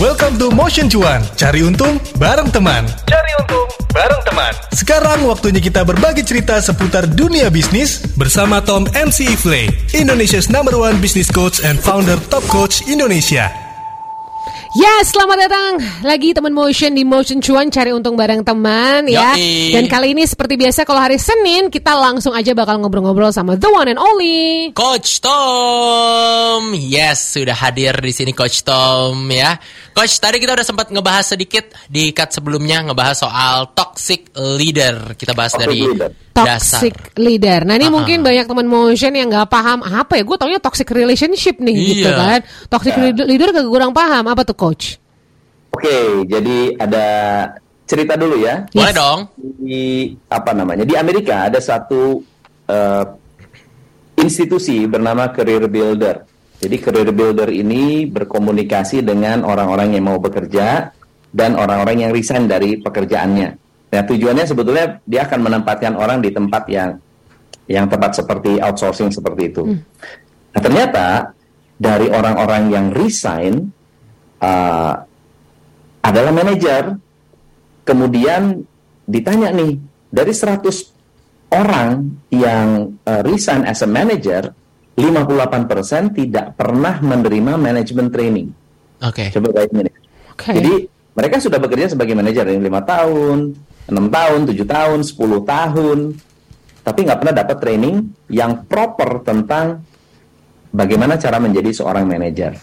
Welcome to Motion Cuan. Cari untung bareng teman. Cari untung bareng teman. Sekarang waktunya kita berbagi cerita seputar dunia bisnis bersama Tom MC Ifle, Indonesia's number one business coach and founder Top Coach Indonesia. Ya, selamat datang lagi teman Motion di Motion Cuan cari untung bareng teman ya. Yoi. Dan kali ini seperti biasa kalau hari Senin kita langsung aja bakal ngobrol-ngobrol sama the one and only. Coach Tom, yes sudah hadir di sini Coach Tom ya. Coach tadi kita udah sempat ngebahas sedikit di cut sebelumnya ngebahas soal toxic leader. Kita bahas Toxic dari leader. dasar. Toxic leader. Nah ini Aha. mungkin banyak teman motion yang nggak paham apa ya. Gue taunya toxic relationship nih gitu Iya. kan. Toxic leader, leader gak kurang paham. Apa tuh coach? Oke, jadi ada cerita dulu ya. Boleh Yes. dong. Di apa namanya? Di Amerika ada satu eh, institusi bernama Career Builder. Jadi Career Builder ini berkomunikasi dengan orang-orang yang mau bekerja dan orang-orang yang resign dari pekerjaannya. Nah, tujuannya sebetulnya dia akan menempatkan orang di tempat yang yang tepat seperti outsourcing seperti itu. Nah, ternyata dari orang-orang yang resign uh, adalah manajer. Kemudian ditanya nih, dari 100 orang yang uh, resign as a manager, 58% tidak pernah menerima management training. Oke. Coba bayangin ya. Oke. Jadi mereka sudah bekerja sebagai manajer yang lima tahun, enam tahun, tujuh tahun, 10 tahun, tapi nggak pernah dapat training yang proper tentang bagaimana cara menjadi seorang manajer.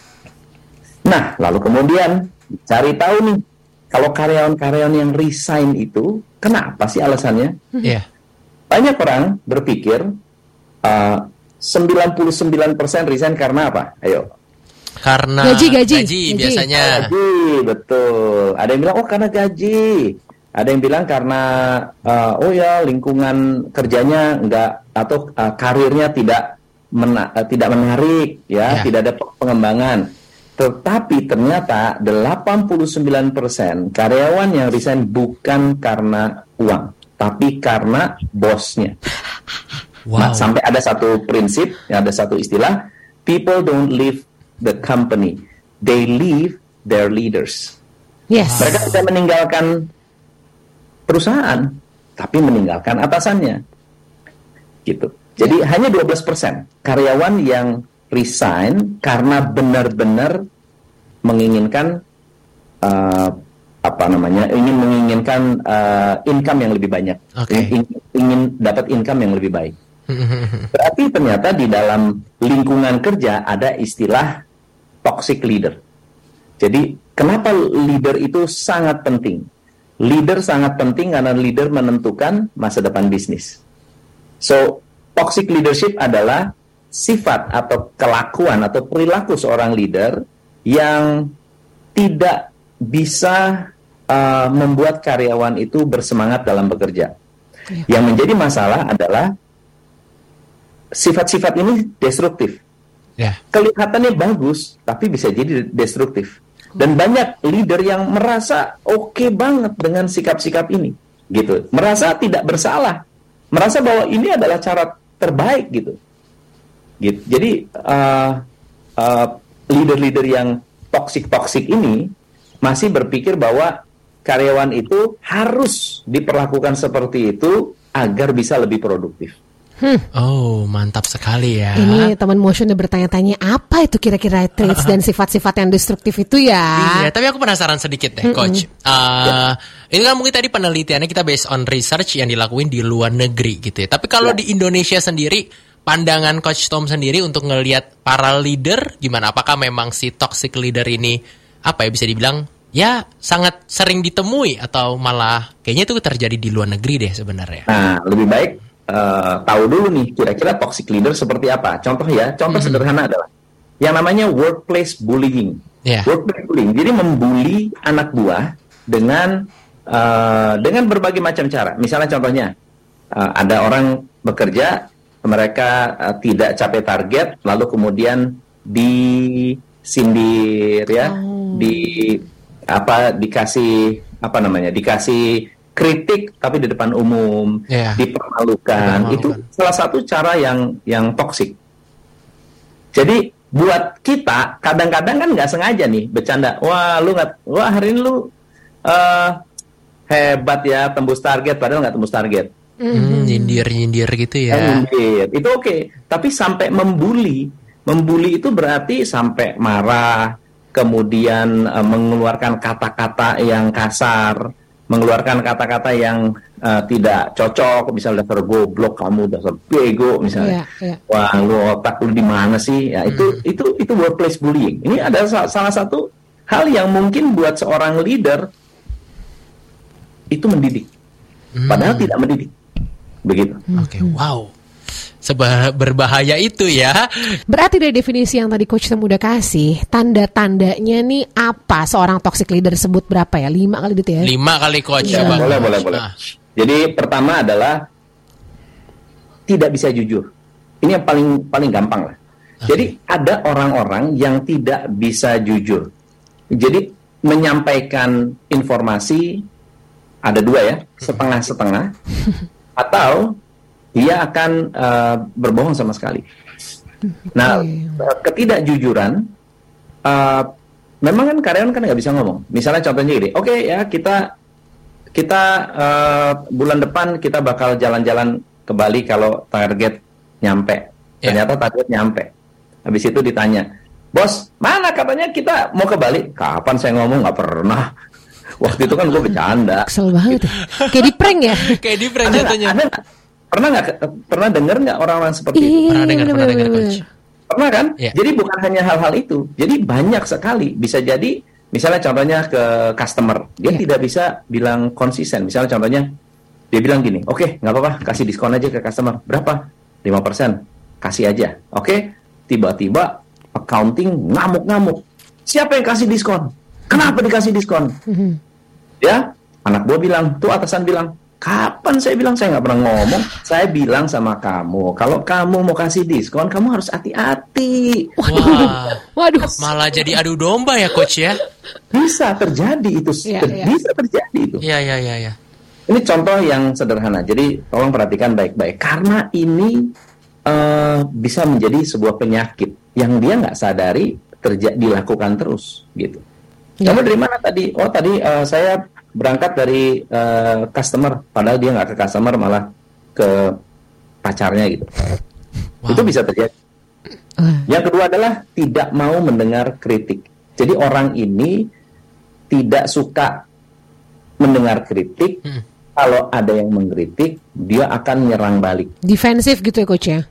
Nah, lalu kemudian cari tahu nih, kalau karyawan-karyawan yang resign itu, kenapa sih alasannya? Iya. Banyak orang berpikir uh, 99% resign karena apa? Ayo, Karena Gaji, gaji, gaji. biasanya. Gaji, betul. Ada yang bilang, oh karena gaji. Ada yang bilang karena, uh, oh ya lingkungan kerjanya enggak atau uh, karirnya tidak mena- uh, tidak menarik, ya, Ya. tidak ada pengembangan. Tetapi ternyata 89% karyawan yang resign bukan karena uang, tapi karena bosnya. Nah, Wow. sampai ada satu prinsip, ada satu istilah, people don't leave the company, they leave their leaders. Yes. Mereka tidak meninggalkan perusahaan, tapi meninggalkan atasannya. Gitu. Jadi hanya 12% karyawan yang resign karena benar-benar menginginkan uh, apa namanya ingin menginginkan uh, income yang lebih banyak, Oke. ingin, ingin dapat income yang lebih baik. Berarti ternyata di dalam lingkungan kerja ada istilah toxic leader. Jadi kenapa leader itu sangat penting? Leader sangat penting karena leader menentukan masa depan bisnis. So, toxic leadership adalah sifat atau kelakuan atau perilaku seorang leader yang tidak bisa uh, membuat karyawan itu bersemangat dalam bekerja. Yang menjadi masalah adalah sifat-sifat ini destruktif. Ya. Kelihatannya bagus, tapi bisa jadi destruktif. Dan banyak leader yang merasa oke banget dengan sikap-sikap ini, gitu. Merasa tidak bersalah, merasa bahwa ini adalah cara terbaik, gitu. Gitu. Jadi uh, uh, leader-leader yang toksik-toksik ini masih berpikir bahwa karyawan itu harus diperlakukan seperti itu agar bisa lebih produktif. Oh, mantap sekali ya. Ini teman motion udah bertanya-tanya apa itu kira-kira traits dan sifat-sifat yang destruktif itu ya? Iya, tapi aku penasaran sedikit deh, Coach. Uh, Ini kan mungkin tadi penelitiannya kita based on research yang dilakuin di luar negeri gitu ya. Tapi kalau di Indonesia sendiri, pandangan Coach Tom sendiri untuk ngelihat para leader gimana? Apakah memang si toxic leader ini apa ya bisa dibilang ya sangat sering ditemui atau malah kayaknya itu terjadi di luar negeri deh sebenarnya. Nah, lebih baik eh, tahu dulu nih kira-kira toxic leader seperti apa. Contoh ya, contoh sederhana adalah yang namanya workplace bullying. Ya. Workplace bullying. Jadi membuli anak buah dengan eh, dengan berbagai macam cara. Misalnya contohnya eh, ada orang bekerja mereka eh, tidak capai target lalu kemudian disindir ya, di apa dikasih apa namanya? dikasih kritik tapi di depan umum, Iya. dipermalukan. Dipermalukan. Itu salah satu cara yang yang toksik. Jadi buat kita kadang-kadang kan nggak sengaja nih bercanda. Wah lu nggak, wah hari ini lu uh, hebat ya tembus target padahal nggak tembus target. Hmm, nyindir nyindir gitu ya. Nyindir. Itu oke. Tapi sampai membuli, membuli itu berarti sampai marah, kemudian uh, mengeluarkan kata-kata yang kasar, mengeluarkan kata-kata yang uh, tidak cocok, misalnya dasar goblok kamu, dasar bego, misalnya, Iya, iya. wah lu otak lu di mana sih? Ya itu itu itu workplace bullying. Ini ada sa- salah satu hal yang mungkin buat seorang leader itu mendidik, padahal tidak mendidik, begitu. Oke, wow. Berbahaya itu ya. Berarti dari definisi yang tadi Coach Tem udah kasih, tanda-tandanya nih apa seorang toxic leader sebut berapa ya? Lima kali gitu ya? Lima kali coach Ya, boleh, boleh, boleh. Ah, Jadi pertama adalah tidak bisa jujur. Ini yang paling paling gampang lah. Jadi ada orang-orang yang tidak bisa jujur. Jadi menyampaikan informasi ada dua ya, setengah-setengah atau dia akan eh, berbohong sama sekali. Nah, ketidakjujuran eh, memang kan karyawan kan nggak bisa ngomong. Misalnya contohnya gini, oke ya kita kita eh, bulan depan kita bakal jalan-jalan ke Bali kalau target nyampe. Ya. Ternyata target nyampe. Habis itu ditanya, bos mana katanya kita mau ke Bali? Kapan saya ngomong nggak pernah. Waktu itu kan gue bercanda. Kesel banget ya. Kayak di prank ya? Kayak di prank jatuhnya. ada? Pernah nggak pernah dengar nggak orang-orang seperti itu? Iya, Pernah dengar, pernah dengar coach. Pernah kan? Iya. Jadi bukan hanya hal-hal itu. Jadi banyak sekali. Bisa jadi, misalnya contohnya ke customer, dia Iya. tidak bisa bilang konsisten. Misalnya contohnya, dia bilang gini, oke nggak apa-apa, kasih diskon aja ke customer. Berapa? 5%. Kasih aja. Oke? Tiba-tiba accounting ngamuk-ngamuk. Siapa yang kasih diskon? Kenapa dikasih diskon? Ya, anak buah bilang, tuh atasan bilang, kapan saya bilang saya nggak pernah ngomong? Saya bilang sama kamu, kalau kamu mau kasih diskon, kamu harus hati-hati. Wah, Waduh. malah jadi adu domba ya coach ya. Bisa terjadi itu, ter- iya. bisa terjadi itu. Iya, iya, iya, iya. Ini contoh yang sederhana. Jadi tolong perhatikan baik-baik, karena ini eh, bisa menjadi sebuah penyakit yang dia nggak sadari terjadi dilakukan terus, gitu. Ya. Kamu dari mana tadi? Oh tadi eh, saya berangkat dari eh, customer, padahal dia nggak ke customer malah ke pacarnya gitu. Wow. Itu bisa terjadi. Wah. Yang kedua adalah tidak mau mendengar kritik. Jadi orang ini tidak suka mendengar kritik. Hmm. Kalau ada yang mengkritik, dia akan nyerang balik Defensif gitu ya Coach ya?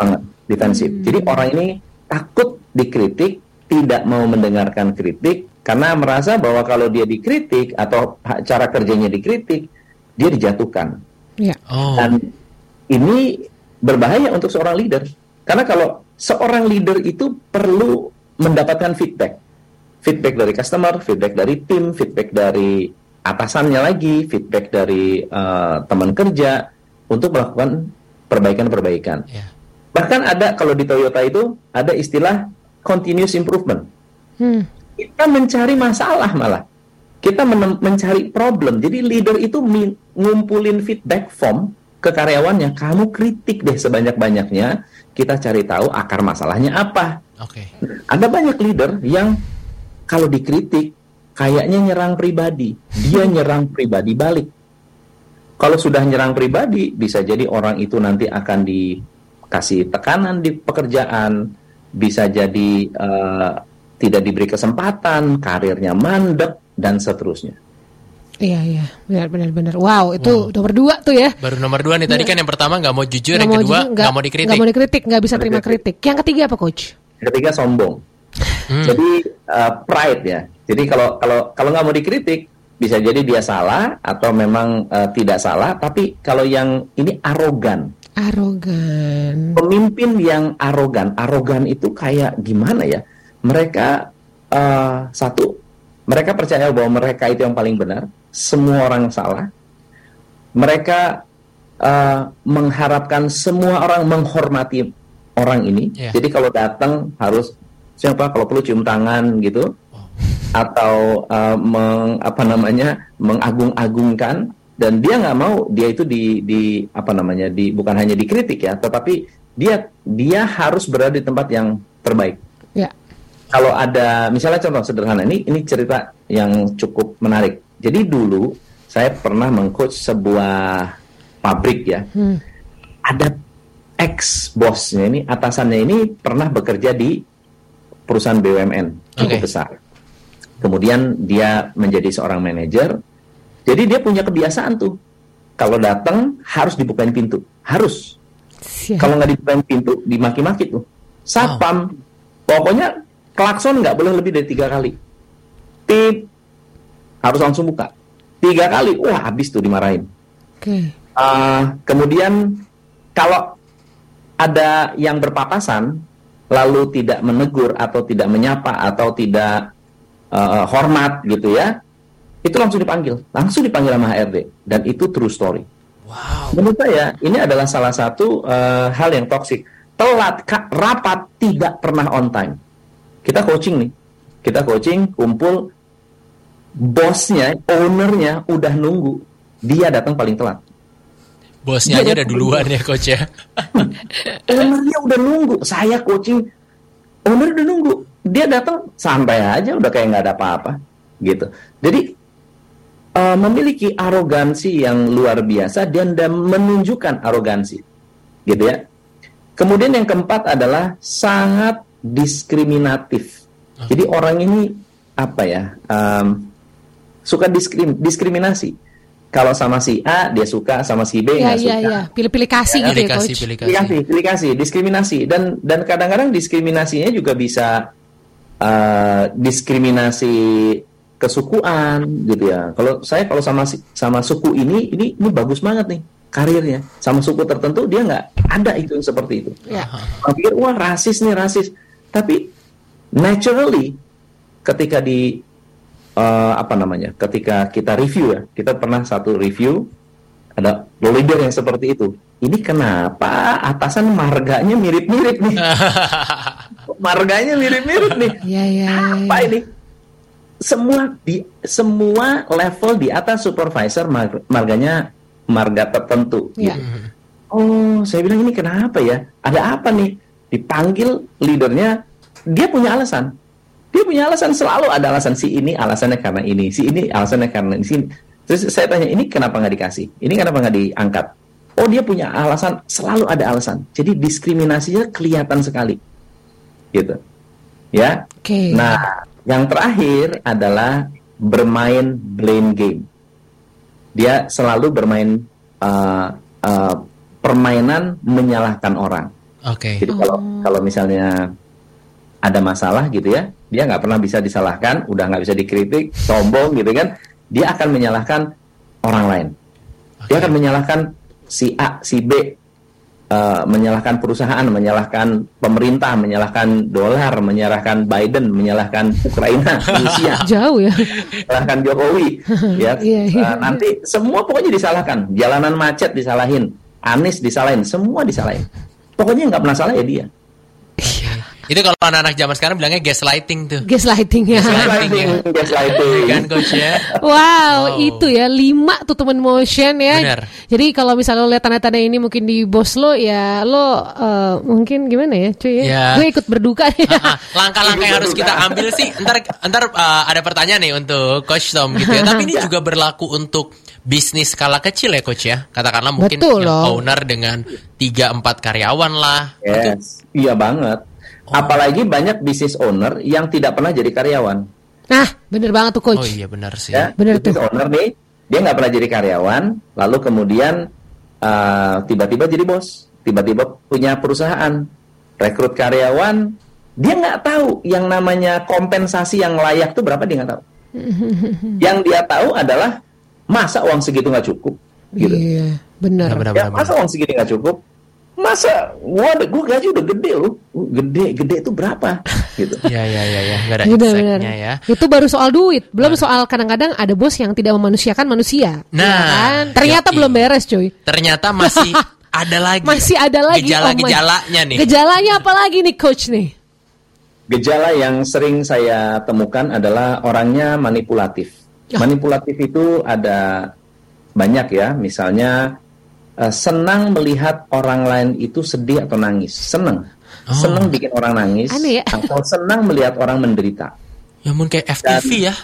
banget defensif. Jadi orang ini takut dikritik, tidak mau mendengarkan kritik karena merasa bahwa kalau dia dikritik atau cara kerjanya dikritik, dia dijatuhkan. Iya. Oh, Dan ini berbahaya untuk seorang leader. Karena kalau seorang leader itu perlu mendapatkan feedback. Feedback dari customer, feedback dari tim, feedback dari atasannya lagi, feedback dari eh, teman kerja untuk melakukan perbaikan-perbaikan. ya. Bahkan ada kalau di Toyota itu ada istilah continuous improvement Hmm. Kita mencari masalah malah. Kita mencari problem. Jadi leader itu ngumpulin feedback form ke karyawannya. Kamu kritik deh sebanyak-banyaknya. Kita cari tahu akar masalahnya apa. Oke. ada banyak leader yang kalau dikritik kayaknya nyerang pribadi. Dia nyerang pribadi balik. Kalau sudah nyerang pribadi bisa jadi orang itu nanti akan dikasih tekanan di pekerjaan. Bisa jadi eh, tidak diberi kesempatan karirnya mandek dan seterusnya Iya iya benar benar benar. Wow itu nomor dua tuh ya. Baru nomor dua nih tadi kan yang pertama nggak mau jujur, Nggak yang kedua nggak mau dikritik. Nggak mau dikritik, nggak bisa terima kritik. Yang ketiga apa Coach? ketiga sombong Hmm. jadi eh, pride ya jadi kalau kalau kalau nggak mau dikritik bisa jadi dia salah atau memang eh, tidak salah tapi kalau yang ini arogan Arogan. pemimpin yang arogan arogan itu kayak gimana ya mereka eh, satu mereka percaya bahwa mereka itu yang paling benar semua orang salah. Mereka eh, mengharapkan semua orang menghormati orang ini. Iya. jadi kalau datang harus siapa? Kalau perlu cium tangan gitu. Atau eh, meng, apa namanya mengagung-agungkan. Dan dia nggak mau dia itu di di apa namanya di bukan hanya dikritik ya tetapi dia dia harus berada di tempat yang terbaik kalau ada misalnya contoh sederhana ini ini cerita yang cukup menarik. Jadi dulu saya pernah mengcoach sebuah pabrik ya. Hmm. Ada ex bosnya ini atasannya ini pernah bekerja di perusahaan BUMN cukup Oke. besar. Kemudian dia menjadi seorang manajer. Jadi dia punya kebiasaan tuh kalau datang harus dibukain pintu, harus. Siap. Kalau nggak dibukain pintu, dimaki-maki tuh. Satpam, pokoknya klakson nggak boleh lebih dari tiga kali. Tip, harus langsung buka. Tiga kali, wah habis tuh dimarahin. Oke. Ah, kemudian kalau ada yang berpapasan, lalu tidak menegur atau tidak menyapa atau tidak eh, hormat gitu ya, itu langsung dipanggil, langsung dipanggil sama HRD dan itu true story. Wow. Menurut saya ini adalah salah satu eh, hal yang toksik. Telat rapat tidak pernah on time. Kita coaching nih, kita coaching kumpul, bosnya, ownernya udah nunggu, dia datang paling telat. Bosnya Dia aja udah duluan ya coach ya. ownernya udah nunggu, saya coaching, owner udah nunggu, dia datang santai aja, udah kayak nggak ada apa-apa, gitu. Jadi eh, memiliki arogansi yang luar biasa dan dan menunjukkan arogansi, gitu ya. Kemudian yang keempat adalah sangat diskriminatif. Jadi orang ini apa ya em, suka diskrim, diskriminasi. Kalau sama si A dia suka, sama si B Ya, nggak ya, suka. ya. Pilih-pilih kasih gitu Pilih ya, kasih, coach. pilih Pilih kasih, kasih. pilih kasih, diskriminasi dan dan kadang-kadang diskriminasinya juga bisa eh, diskriminasi kesukuan gitu ya. Kalau saya kalau sama sama suku ini ini ini bagus banget nih karirnya. Sama suku tertentu dia nggak ada itu yang seperti itu. Ya. Pikir wah rasis nih rasis. Tapi naturally ketika di eh, apa namanya? Ketika kita review ya, kita pernah satu review ada leader yang seperti itu. Ini kenapa atasan marganya mirip-mirip nih? marganya mirip-mirip nih. Ya, ya, ya, Apa ya. ini? Semua di semua level di atas supervisor mar- marganya marga tertentu. Ya. Oh, saya bilang ini kenapa ya? Ada apa nih? Dipanggil leadernya, dia punya alasan. Dia punya alasan selalu ada alasan si ini alasannya karena ini, si ini alasannya karena ini. si- Terus saya tanya ini kenapa nggak dikasih? Ini kenapa nggak diangkat? Oh dia punya alasan, selalu ada alasan. Jadi diskriminasinya kelihatan sekali, gitu. Ya. Oke. Nah, yang terakhir adalah bermain blame game. Dia selalu bermain uh, uh, permainan menyalahkan orang. Oke. Jadi kalau kalau misalnya ada masalah gitu ya, dia nggak pernah bisa disalahkan, udah nggak bisa dikritik, sombong gitu kan, dia akan menyalahkan orang lain. Dia akan menyalahkan si A, si B, eh, menyalahkan perusahaan, menyalahkan pemerintah, menyalahkan dolar, menyalahkan Biden, menyalahkan Ukraina, Rusia, Jauh ya. menyalahkan Jokowi, ya. Eh, nanti semua pokoknya disalahkan. Jalanan macet disalahin, Anies disalahin, semua disalahin. Pokoknya nggak pernah salah ya dia. Itu kalau anak-anak zaman sekarang bilangnya gaslighting tuh. Gaslighting ya. Gaslighting. ya. Gaslighting. Kan coach ya. Wow, Wow. itu ya lima tuh teman motion ya. Benar. Jadi kalau misalnya lo lihat tanda-tanda ini mungkin di bos lo ya lo eh, mungkin gimana ya cuy ya. Ya. Gue ikut berduka ya. Ah, Langkah-langkah yang harus kita ambil sih, ntar ntar uh, ada pertanyaan nih untuk Coach Tom gitu ya. Tapi ini Ya. juga berlaku untuk bisnis skala kecil ya Coach ya. Katakanlah mungkin Betul yang loh. owner dengan 3 4 karyawan lah. Yes, iya banget. Apalagi banyak business owner yang tidak pernah jadi karyawan. Nah, bener banget tuh coach. Oh iya benar sih. Ya, Bener business owner nih, dia nggak pernah jadi karyawan, lalu kemudian uh, tiba-tiba jadi bos, tiba-tiba punya perusahaan, rekrut karyawan, dia nggak tahu yang namanya kompensasi yang layak tuh berapa dia nggak tahu. yang dia tahu adalah masa uang segitu nggak cukup, gitu. Iya, bener. Benar, Ya, benar, masa uang segini nggak cukup? Masa gua gua gaji udah gede loh. Gede, gede itu berapa? gitu. Ya ya ya ya, nggak ada Bener, exactnya bener. ya. Itu baru soal duit, belum soal kadang-kadang ada bos yang tidak memanusiakan manusia. Nah, Ya kan? ternyata yoi. belum beres, cuy. Ternyata masih ada lagi. Masih ada lagi oh gejala-gejalanya nih. Gejalanya apa lagi nih, coach nih? Gejala yang sering saya temukan adalah orangnya manipulatif. Ya. Manipulatif itu ada banyak ya, misalnya eh, senang melihat orang lain itu sedih atau nangis. Senang. senang bikin orang nangis, Aneh ya. atau senang melihat orang menderita. Ya mungkin kayak FTV ya.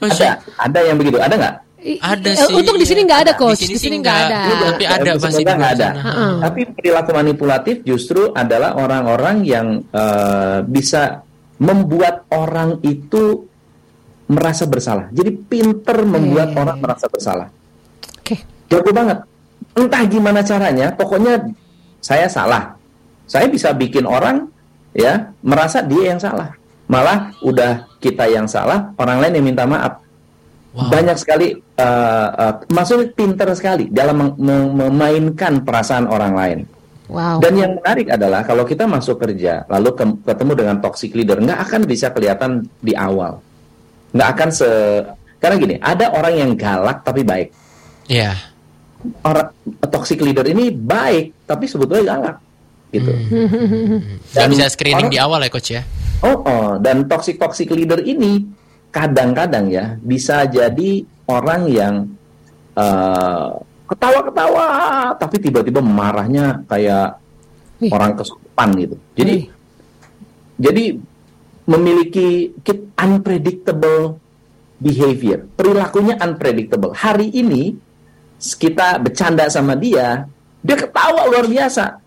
Coach, Ada, ada yang begitu, ada nggak? Ada i- sih. Untuk di sini nggak ada Di coach. sini Di sini nggak. ada. Iya, Tapi ada pasti di nggak ada. Heeh. Tapi perilaku manipulatif justru adalah orang-orang yang eh, bisa membuat orang itu merasa bersalah. Jadi pinter membuat Iya. orang merasa bersalah. Oke. Jago banget. Entah gimana caranya, pokoknya saya salah. Saya bisa bikin orang ya merasa dia yang salah. Malah udah kita yang salah, orang lain yang minta maaf. Wow. Banyak sekali, eh, eh, maksudnya pinter sekali dalam mem- memainkan perasaan orang lain. Wow. Dan yang menarik adalah kalau kita masuk kerja, lalu ke- ketemu dengan toxic leader, nggak akan bisa kelihatan di awal. Nggak akan se... Karena gini, ada orang yang galak tapi baik. Iya. Orang toxic leader ini baik, tapi sebetulnya galak. Gitu. Nggak Dan bisa screening orang- di awal ya coach ya. Oh, oh, dan toxic toxic leader ini kadang-kadang ya bisa jadi orang yang eh, ketawa-ketawa, tapi tiba-tiba marahnya kayak Wih. orang kesurupan gitu. Jadi, Wih. jadi memiliki ki- unpredictable behavior, perilakunya unpredictable. Hari ini kita bercanda sama dia, dia ketawa luar biasa.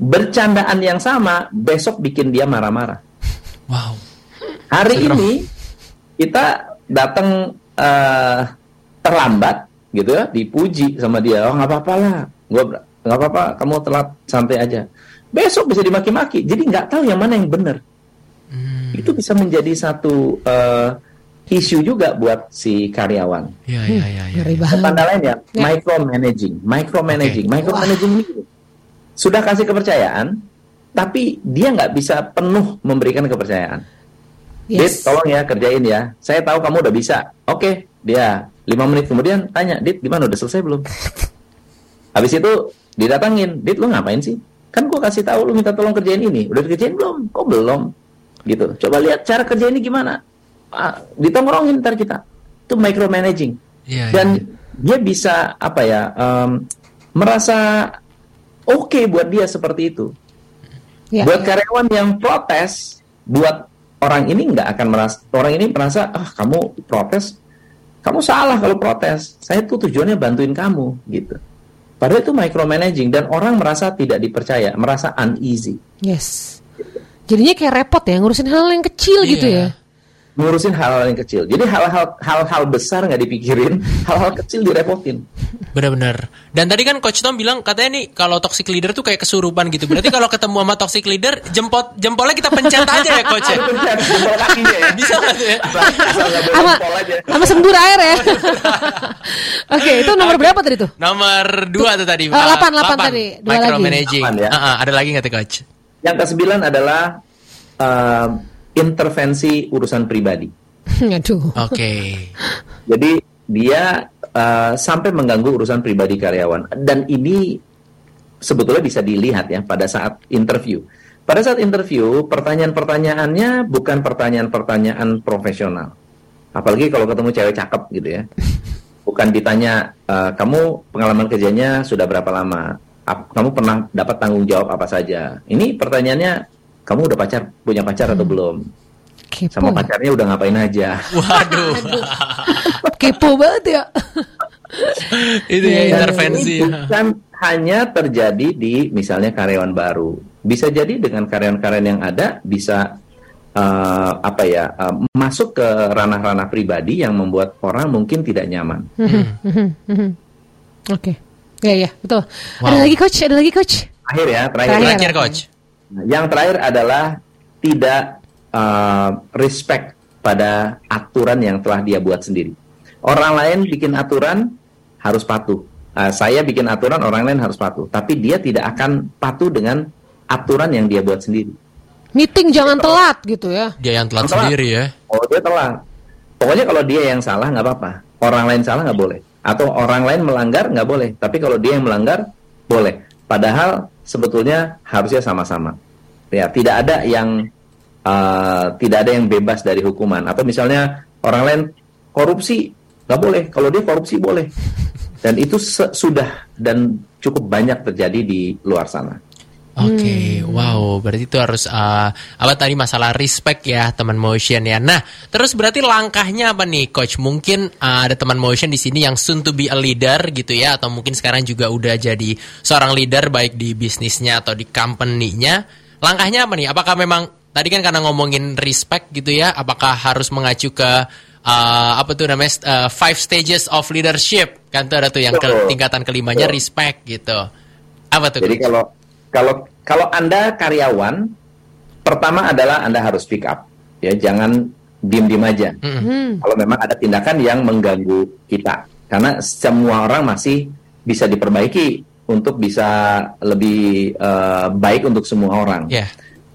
Bercandaan yang sama besok bikin dia marah-marah. Wow. Hari ini kita datang eh, terlambat gitu ya, dipuji sama dia. Oh nggak apa-apa lah, gua ber- nggak apa-apa, kamu telat santai aja. Besok bisa dimaki-maki, jadi nggak tahu yang mana yang benar. Itu bisa menjadi satu eh, isu juga buat si karyawan. Iya iya iya. iya. Ngeri Dan banget. tanda lain ya, Ya. micromanaging, micromanaging, micromanaging ini sudah kasih kepercayaan, tapi dia nggak bisa penuh memberikan kepercayaan. Dit, Yes. tolong ya kerjain ya. Saya tahu kamu udah bisa. Oke, dia lima menit kemudian tanya, Dit, gimana udah selesai belum? Habis itu didatangin, Dit, lu ngapain sih? Kan gua kasih tahu lu minta tolong kerjain ini, udah dikerjain belum? Kok belum? Gitu. Coba lihat cara kerja ini gimana? Ah, ditongkrongin ntar kita. Itu micromanaging. Iya, Dan iya. dia bisa apa ya? em, merasa oke buat dia seperti itu. Ya, buat ya. karyawan yang protes, buat orang ini nggak akan merasa orang ini merasa ah kamu protes, kamu salah kalau protes. Saya tuh tujuannya bantuin kamu gitu. Padahal itu micromanaging dan orang merasa tidak dipercaya, merasa uneasy. Yes. Jadinya kayak repot ya ngurusin hal yang kecil gitu Iya. ya. Ngurusin hal-hal yang kecil. Jadi hal-hal hal-hal besar nggak dipikirin, hal-hal kecil direpotin. Benar-benar. Dan tadi kan Coach Tom bilang katanya nih kalau toxic leader tuh kayak kesurupan gitu. Berarti kalau ketemu sama toxic leader, jempol jempolnya kita pencet aja ya Coach ya. Pencet jempol kakinya ya. Bisa nggak tuh ya? Sama sama sembur air ya. Oke, itu nomor berapa tadi tuh? Nomor dua tuh tadi. Oh, Ah, delapan, delapan tadi. Dua lagi. Micromanaging. Delapan ya. Ah, ah, ada lagi nggak tuh Coach? Yang kesembilan adalah eh, intervensi urusan pribadi. Aduh. Oke. Jadi dia eh, sampai mengganggu urusan pribadi karyawan dan ini sebetulnya bisa dilihat ya pada saat interview. Pada saat interview pertanyaan-pertanyaannya bukan pertanyaan-pertanyaan profesional. Apalagi kalau ketemu cewek cakep gitu ya. Bukan ditanya eh, kamu pengalaman kerjanya sudah berapa lama? Ap- kamu pernah dapat tanggung jawab apa saja? Ini pertanyaannya kamu udah pacar punya pacar atau belum? Kepo. Sama ya. pacarnya udah ngapain aja? Waduh. Kepo banget ya. Itu ya Iya, iya. intervensi. Ini bukan hanya terjadi di misalnya karyawan baru. Bisa jadi dengan karyawan-karyawan yang ada bisa eh, apa ya eh, masuk ke ranah-ranah pribadi yang membuat orang mungkin tidak nyaman. Oke. Ya ya, betul. Wow. Ada lagi coach, ada lagi coach. Akhir ya terakhir. Terakhir. Terakhir Coach. Nah, Yang terakhir adalah tidak eh, respect pada aturan yang telah dia buat sendiri. Orang lain bikin aturan harus patuh. Eh, saya bikin aturan orang lain harus patuh, tapi dia tidak akan patuh dengan aturan yang dia buat sendiri. Meeting jangan telat gitu ya. Dia yang telat Telat. sendiri ya. Oh dia telat. Pokoknya kalau dia yang salah nggak apa-apa. Orang lain salah nggak boleh. Atau orang lain melanggar nggak boleh. Tapi kalau dia yang melanggar boleh. Padahal sebetulnya harusnya sama-sama. Ya tidak ada yang eh, tidak ada yang bebas dari hukuman. Atau misalnya orang lain korupsi nggak boleh. Kalau dia korupsi boleh. Dan itu sudah dan cukup banyak terjadi di luar sana. Oke, wow, berarti itu harus uh, apa tadi masalah respect ya teman motion ya. Nah, terus berarti langkahnya apa nih, coach? Mungkin uh, ada teman motion di sini yang soon to be a leader gitu ya, atau mungkin sekarang juga udah jadi seorang leader baik di bisnisnya atau di company-nya. Langkahnya apa nih? Apakah memang tadi kan karena ngomongin respect gitu ya, apakah harus mengacu ke uh, apa tuh namanya uh, five stages of leadership kan tuh ada tuh yang ke, tingkatan kelimanya respect gitu. Apa tuh? Jadi coach? kalau kalau kalau Anda karyawan, pertama adalah Anda harus speak up. Ya, jangan diem-diem aja. Hmm. Kalau memang ada tindakan yang mengganggu kita. Karena semua orang masih bisa diperbaiki untuk bisa lebih eh, baik untuk semua orang. Ya.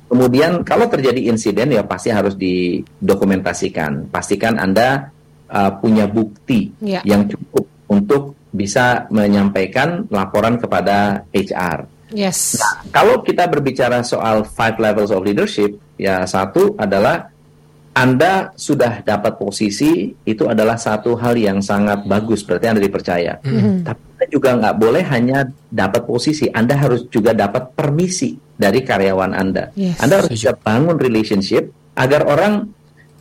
Kemudian kalau terjadi insiden ya pasti harus didokumentasikan. Pastikan Anda uh, punya bukti Ya. yang cukup untuk bisa menyampaikan laporan kepada HR. Yes. Nah, kalau kita berbicara soal five levels of leadership, ya satu adalah Anda sudah dapat posisi, itu adalah satu hal yang sangat bagus, berarti Anda dipercaya. Tapi Anda juga nggak boleh hanya dapat posisi, Anda harus juga dapat permisi dari karyawan Anda. Yes. Anda harus bisa bangun relationship agar orang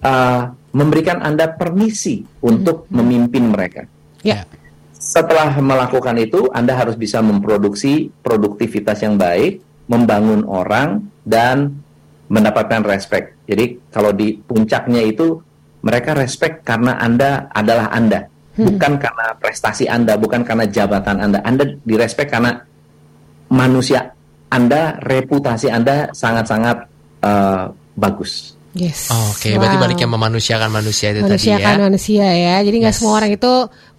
uh, memberikan Anda permisi untuk memimpin mereka. Ya. Setelah melakukan itu, Anda harus bisa memproduksi produktivitas yang baik, membangun orang, dan mendapatkan respect. Jadi kalau di puncaknya itu, mereka respect karena Anda adalah Anda. Bukan karena prestasi Anda, bukan karena jabatan Anda. Anda direspek karena manusia Anda, reputasi Anda sangat-sangat eh, bagus. Yes. Oke, berarti Wow. baliknya memanusiakan manusia itu manusia tadi ya. manusia ya. Jadi nggak Yes. semua orang itu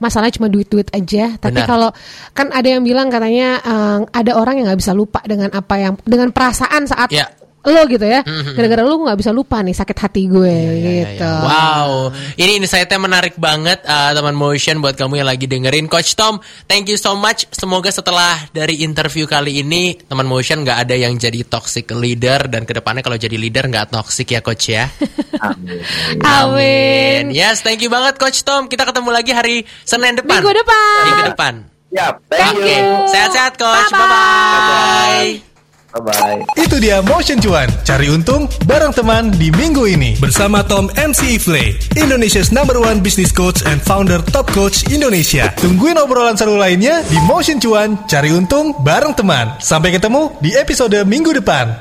masalahnya cuma duit-duit aja. Tapi Benar. kalau kan ada yang bilang katanya eh, ada orang yang nggak bisa lupa dengan apa yang dengan perasaan saat Ya. Lo gitu ya. Mhm. Gara-gara lo nggak bisa lupa nih sakit hati gue Ya, ya, gitu. ya. Wow, ini insight-nya menarik banget uh, teman motion buat kamu yang lagi dengerin Coach Tom. Thank you so much. Semoga setelah dari interview kali ini teman motion nggak ada yang jadi toxic leader dan ke depannya kalau jadi leader nggak toxic ya Coach ya. Amin. Amin. Yes, thank you banget Coach Tom. Kita ketemu lagi hari Senin depan. Minggu depan. Minggu depan. Siap, thank, Oke, you. sehat-sehat Coach. Bye-bye. Bye-bye. Bye-bye. Itu dia Motion Cuan, cari untung bareng teman di minggu ini. Bersama Tom MC Ifle, Indonesia's number one business coach and founder Top Coach Indonesia. Tungguin obrolan seru lainnya di Motion Cuan, cari untung bareng teman. Sampai ketemu di episode minggu depan.